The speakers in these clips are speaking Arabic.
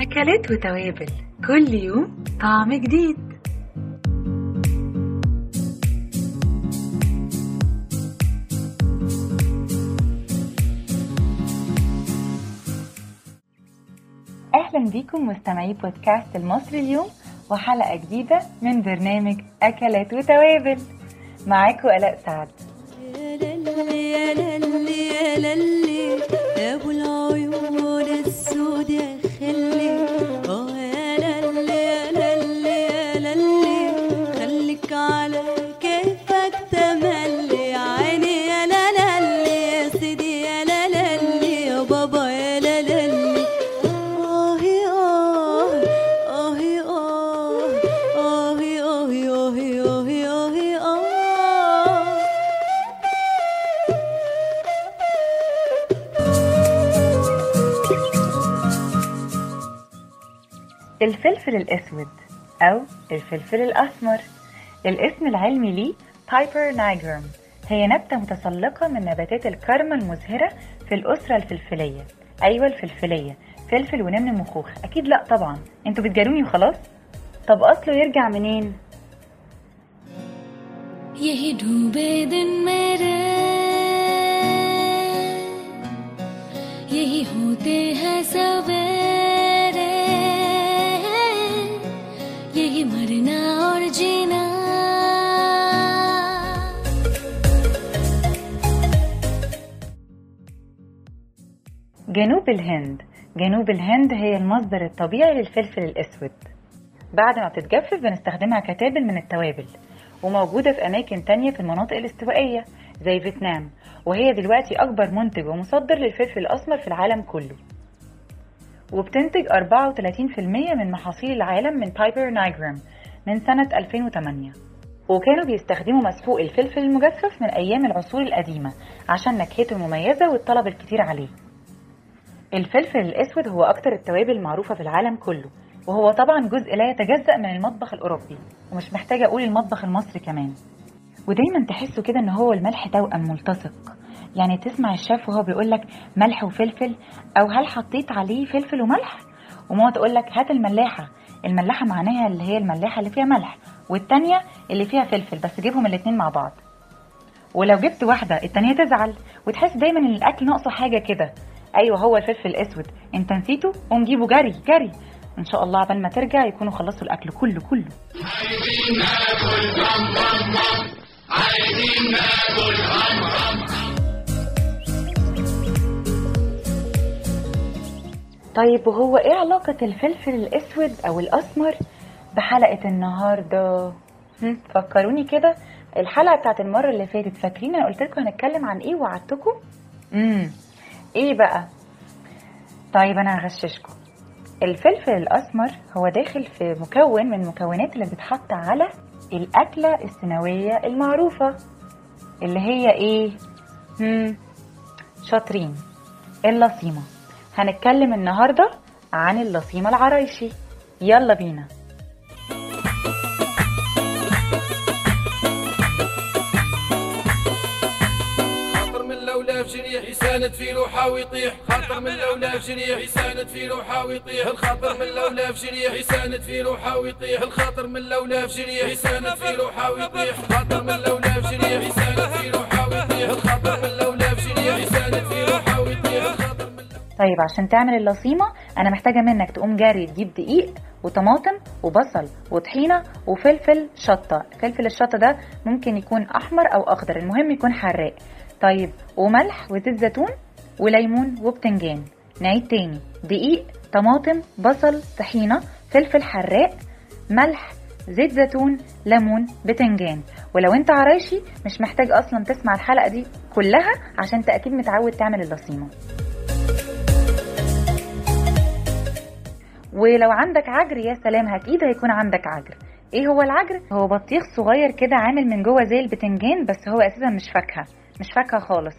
أكلات وتوابل. كل يوم طعم جديد. أهلا بيكم مستمعي بودكاست المصري اليوم وحلقة جديدة من برنامج أكلات وتوابل. معاكم آلاء سعد. الفلفل الأسود أو الفلفل الأسمر الاسم العلمي ليه بايبر نايجرم هي نبتة متسلقة من نباتات الكرمة المزهرة في الأسرة الفلفلية أيوة الفلفلية فلفل ونمن مخوخ أكيد لأ طبعا انتوا بتجاروني وخلاص طب أصله يرجع منين؟ यही डूबे दिन मेरे यही होते हैं सवेरे جنوب الهند. جنوب الهند هي المصدر الطبيعي للفلفل الأسود. بعد ما بتتجفف بنستخدمها كتابل من التوابل وموجودة في أماكن تانية في المناطق الاستوائية زي فيتنام وهي دلوقتي أكبر منتج ومصدر للفلفل الأسمر في العالم كله. وبتنتج 34% من محاصيل العالم من Piper nigrum من سنة 2008 وكانوا بيستخدموا مسحوق الفلفل المجفف من أيام العصور القديمة عشان نكهته المميزة والطلب الكتير عليه. الفلفل الأسود هو أكتر التوابل المعروفة في العالم كله وهو طبعا جزء لا يتجزأ من المطبخ الأوروبي ومش محتاجة أقول المطبخ المصري كمان. ودايما تحسوا كده إن هو الملح توأم ملتصق. يعني تسمع الشيف وهو بيقول لك ملح وفلفل أو هل حطيت عليه فلفل وملح؟ وماما تقول لك هات الملاحة. الملاحة معناها اللي هي الملاحة اللي فيها ملح والتانية اللي فيها فلفل بس جيبهم الاتنين مع بعض. ولو جبت واحدة التانية تزعل وتحس دايما إن الأكل ناقصه حاجة كده. أيوه هو الفلفل الاسود انت نسيته قوم جيبه جري جري. إن شاء الله عبال ما ترجع يكونوا خلصوا الأكل كله كله. طيب وهو إيه علاقة الفلفل الأسود أو الأسمر بحلقة النهاردة؟ هم، فكروني كده. الحلقة بتاعت المرة اللي فاتت فاكرين أنا قلت لكم هنتكلم عن إيه وعدتكم إيه بقى؟ طيب أنا هغششكم. الفلفل الأسمر هو داخل في مكون من المكونات اللي بتتحط على الأكلة السنوية المعروفة اللي هي إيه؟ هم شاطرين. اللصيمة. هنتكلم النهاردة عن اللصيمة العرايشي. يلا بينا. يساند في روحه ويطيح. خاطر من لولا في جريح يساند في روحه ويطيح. الخاطر من لولا في جريح يساند في روحه ويطيح. الخاطر من لولا في جريح يساند في روحه ويطيح. خاطر من لولا في جريح يساند في روحه ويطيح. الخاطر من لولا في جريح يساند في روحه ويطيح. طيب عشان تعمل اللصيمة أنا محتاجة منك تقوم جاري تجيب دقيق وطماطم وبصل وطحينة وفلفل شطة. فلفل الشطة ده ممكن يكون أحمر أو أخضر المهم يكون حراق. طيب وملح وزيت زيتون وليمون وبتنجان. نعيد تاني. دقيق طماطم بصل طحينة فلفل حراق ملح زيت زيتون ليمون بتنجان. ولو انت عرايشي مش محتاج أصلا تسمع الحلقة دي كلها عشان انت أكيد متعود تعمل اللصيمة. ولو عندك عجر يا سلام أكيد هيكون عندك عجر. إيه هو العجر؟ هو بطيخ صغير كده عامل من جوه زي البتنجان بس هو أساسا مش فاكهة. مش فاكهه خالص.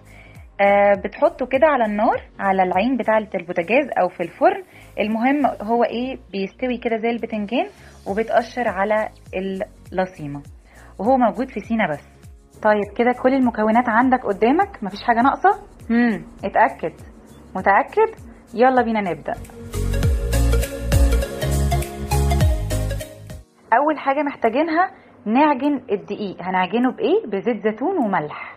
آه بتحطه كده على النار على العين بتاعه البوتاجاز أو في الفرن. المهم هو إيه بيستوي كده زي البتنجان وبتقشر على اللصيمة. وهو موجود في سينا بس. طيب كده كل المكونات عندك قدامك؟ مفيش حاجة ناقصة؟ امم اتأكد. متأكد؟ يلا بينا نبدأ. أول حاجة محتاجينها نعجن الدقيق. هنعجنه بإيه؟ بزيت زيتون وملح.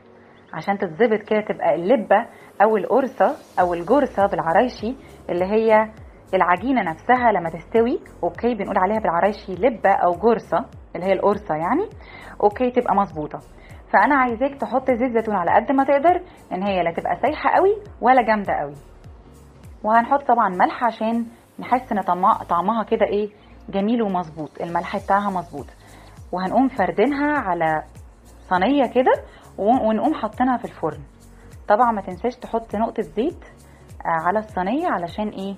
عشان تتظبط كده تبقى اللبة أو القرصة أو الجرصة بالعرايشي اللي هي العجينة نفسها لما تستوي. okay بنقول عليها بالعرايشي لبة أو جرصة اللي هي القرصة يعني. okay تبقى مظبوطة. فأنا عايزاك تحط زيت زيتون على قد ما تقدر إن هي لا تبقى سايحة قوي ولا جامدة قوي. وهنحط طبعا ملح عشان نحس إن طعمها طعمها كده إيه جميل ومظبوط. الملح بتاعها مظبوط. وهنقوم فردينها على صينية كده ونقوم حاطينها في الفرن. طبعا ما تنساش تحط نقطة زيت على الصينية علشان إيه؟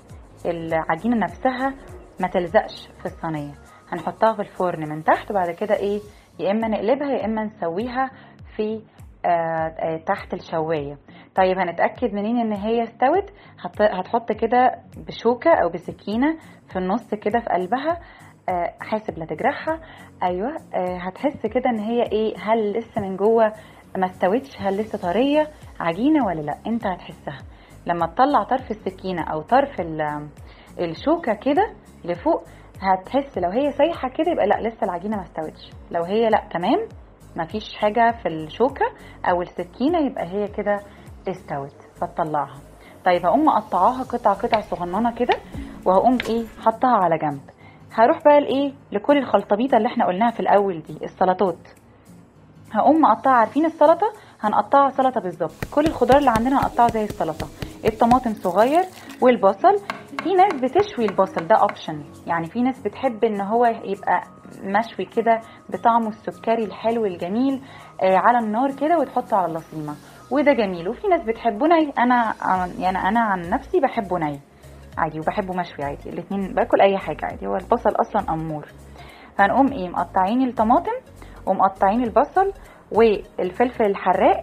العجينة نفسها ما تلزقش في الصينية. هنحطها في الفرن من تحت وبعد كده إيه؟ يا إما نقلبها يا إما نسويها في آه آه تحت الشواية. طيب هنتأكد منين إن هي استوت؟ هتحط كده بشوكة أو بسكينة في النص كده في قلبها آه حاسب لا تجرحها. أيوه هتحس كده إن هي إيه؟ هل لسه من جوه ما استوتش هل لسه طرية عجينة ولا لا؟ انت هتحسها. لما تطلع طرف السكينة أو طرف الشوكة كده لفوق هتحس لو هي سايحة كده يبقى لا لسه العجينة ما استوتش. لو هي لا تمام. مفيش حاجة في الشوكة أو السكينة يبقى هي كده استوت. فتطلعها طيب هقوم مقطعاها قطع قطع صغننة كده وهقوم إيه حطها على جنب. هروح بقى لإيه لكل الخلطبيطة اللي إحنا قلناها في الأول دي السلطات. هقوم مقطعة عارفين السلطة؟ هنقطعها سلطة بالظبط. كل الخضار اللي عندنا هنقطعه زي السلطة. الطماطم صغير والبصل. في ناس بتشوي البصل ده اوبشن يعني في ناس بتحب إن هو يبقى مشوي كده بطعمه السكري الحلو الجميل آه على النار كده وتحطه على اللصيمه وده جميل. وفي ناس بتحبه ني أنا يعني أنا عن نفسي بحبه ني عادي وبحبه مشوي عادي. الاتنين باكل أي حاجة عادي. هو البصل أصلا أمور. هنقوم إيه؟ مقطعين الطماطم. ومقطعين البصل والفلفل الحراق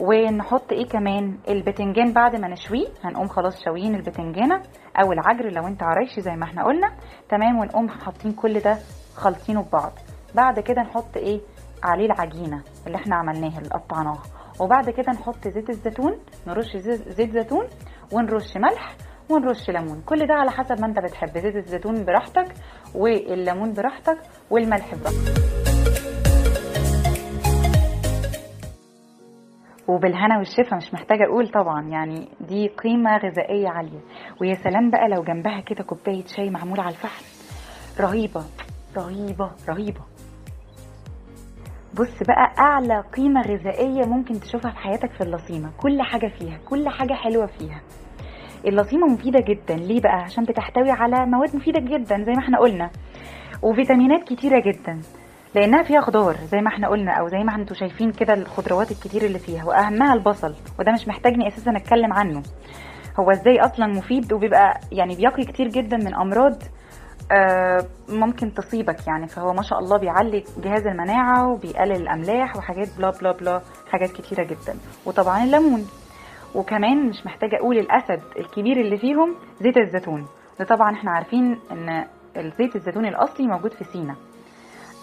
ونحط إيه كمان؟ البتنجان بعد ما نشويه. هنقوم خلاص شاويين البتنجانة أو العجر لو أنت عرايشي زي ما إحنا قلنا. تمام ونقوم حاطين كل ده خالطينه ببعض بعد كده نحط إيه؟ عليه العجينة اللي إحنا عملناها اللي قطعناها. وبعد كده نحط زيت الزيتون نرش زيت زيتون ونرش ملح ونرش ليمون. كل ده على حسب ما أنت بتحب. زيت الزيتون براحتك والليمون براحتك والملح براحتك. وبالهنا والشفا مش محتاجة أقول طبعا يعني دي قيمة غذائية عالية. ويا سلام بقى لو جنبها كده كوباية شاي معمولة على الفحم. رهيبة رهيبة رهيبة. بص بقى أعلى قيمة غذائية ممكن تشوفها في حياتك في اللصيمة. كل حاجة فيها كل حاجة حلوة فيها. اللصيمة مفيدة جدا. ليه بقى؟ عشان بتحتوي على مواد مفيدة جدا زي ما إحنا قلنا. وفيتامينات كتيرة جدا. لأنها فيها خضار زي ما إحنا قلنا أو زي ما أنتوا شايفين كده الخضروات الكتير اللي فيها وأهمها البصل وده مش محتاجني أساسا أتكلم عنه. هو إزاي أصلا مفيد؟ وبيبقى يعني بيقي كتير جدا من أمراض آه ممكن تصيبك يعني. فهو ما شاء الله بيعلي جهاز المناعة وبيقلل الأملاح وحاجات بلا بلا بلا حاجات كتيرة جدا. وطبعا الليمون. وكمان مش محتاجة أقول الأسد الكبير اللي فيهم زيت الزيتون. ده طبعا إحنا عارفين إن الزيت الزيتون الأصلي موجود في سينا.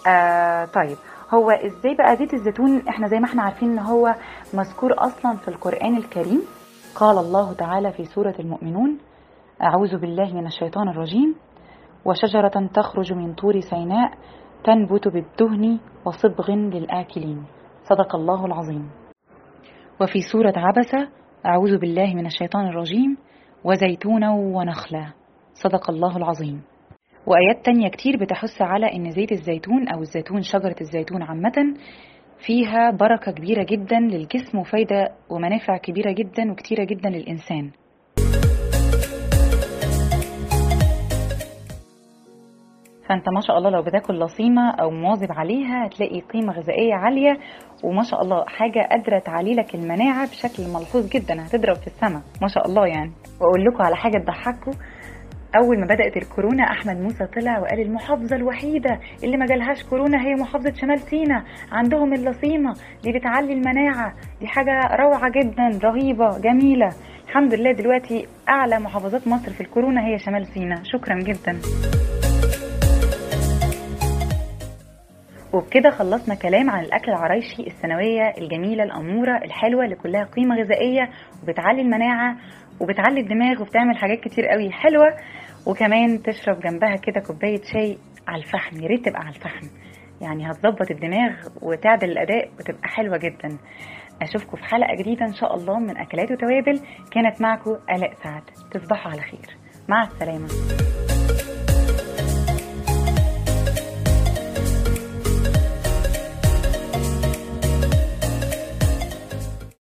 آه طيب. هو إزاي بقى زيت الزيتون؟ إحنا زي ما إحنا عارفين إن هو مذكور أصلا في القرآن الكريم. قال الله تعالى في سورة المؤمنون أعوذ بالله من الشيطان الرجيم وشجرة تخرج من طور سيناء تنبت بالدهن وصبغ للآكلين. صدق الله العظيم. وفي سورة عبسة أعوذ بالله من الشيطان الرجيم وزيتونا ونخلا. صدق الله العظيم. وآيات تانية كتير بتحث على إن زيت الزيتون أو الزيتون شجرة الزيتون عامة فيها بركة كبيرة جدا للجسم وفايدة ومنافع كبيرة جدا وكتيرة جدا للإنسان. فأنت ما شاء الله لو بتاكل لصيمة أو مواظب عليها هتلاقي قيمة غذائية عالية وما شاء الله حاجة قادرة تعلي لك المناعة بشكل ملحوظ جدا هتضرب في السماء ما شاء الله يعني. وأقول لكم على حاجة تضحككم أول ما بدأت الكورونا أحمد موسى طلع وقال المحافظة الوحيدة اللي ما جالهاش كورونا هي محافظة شمال سيناء عندهم اللصيمة دي بتعلي المناعة. دي حاجة روعة جدا رهيبة جميلة. الحمد لله دلوقتي أعلى محافظات مصر في الكورونا هي شمال سيناء شكرا جدا. وبكده خلصنا كلام عن الأكل العرايشي السنوية الجميلة الأمورة الحلوة اللي كلها قيمة غذائية وبتعلي المناعة. وبتعلي الدماغ وبتعمل حاجات كتير قوي حلوة وكمان تشرب جنبها كده كوباية شاي على الفحم يا ريت تبقى على الفحم. يعني هتظبط الدماغ وتعدل الأداء وتبقى حلوة جدا. أشوفكم في حلقة جديدة إن شاء الله من أكلات وتوابل. كانت معكم آلاء سعد. تصبحوا على خير. مع السلامة.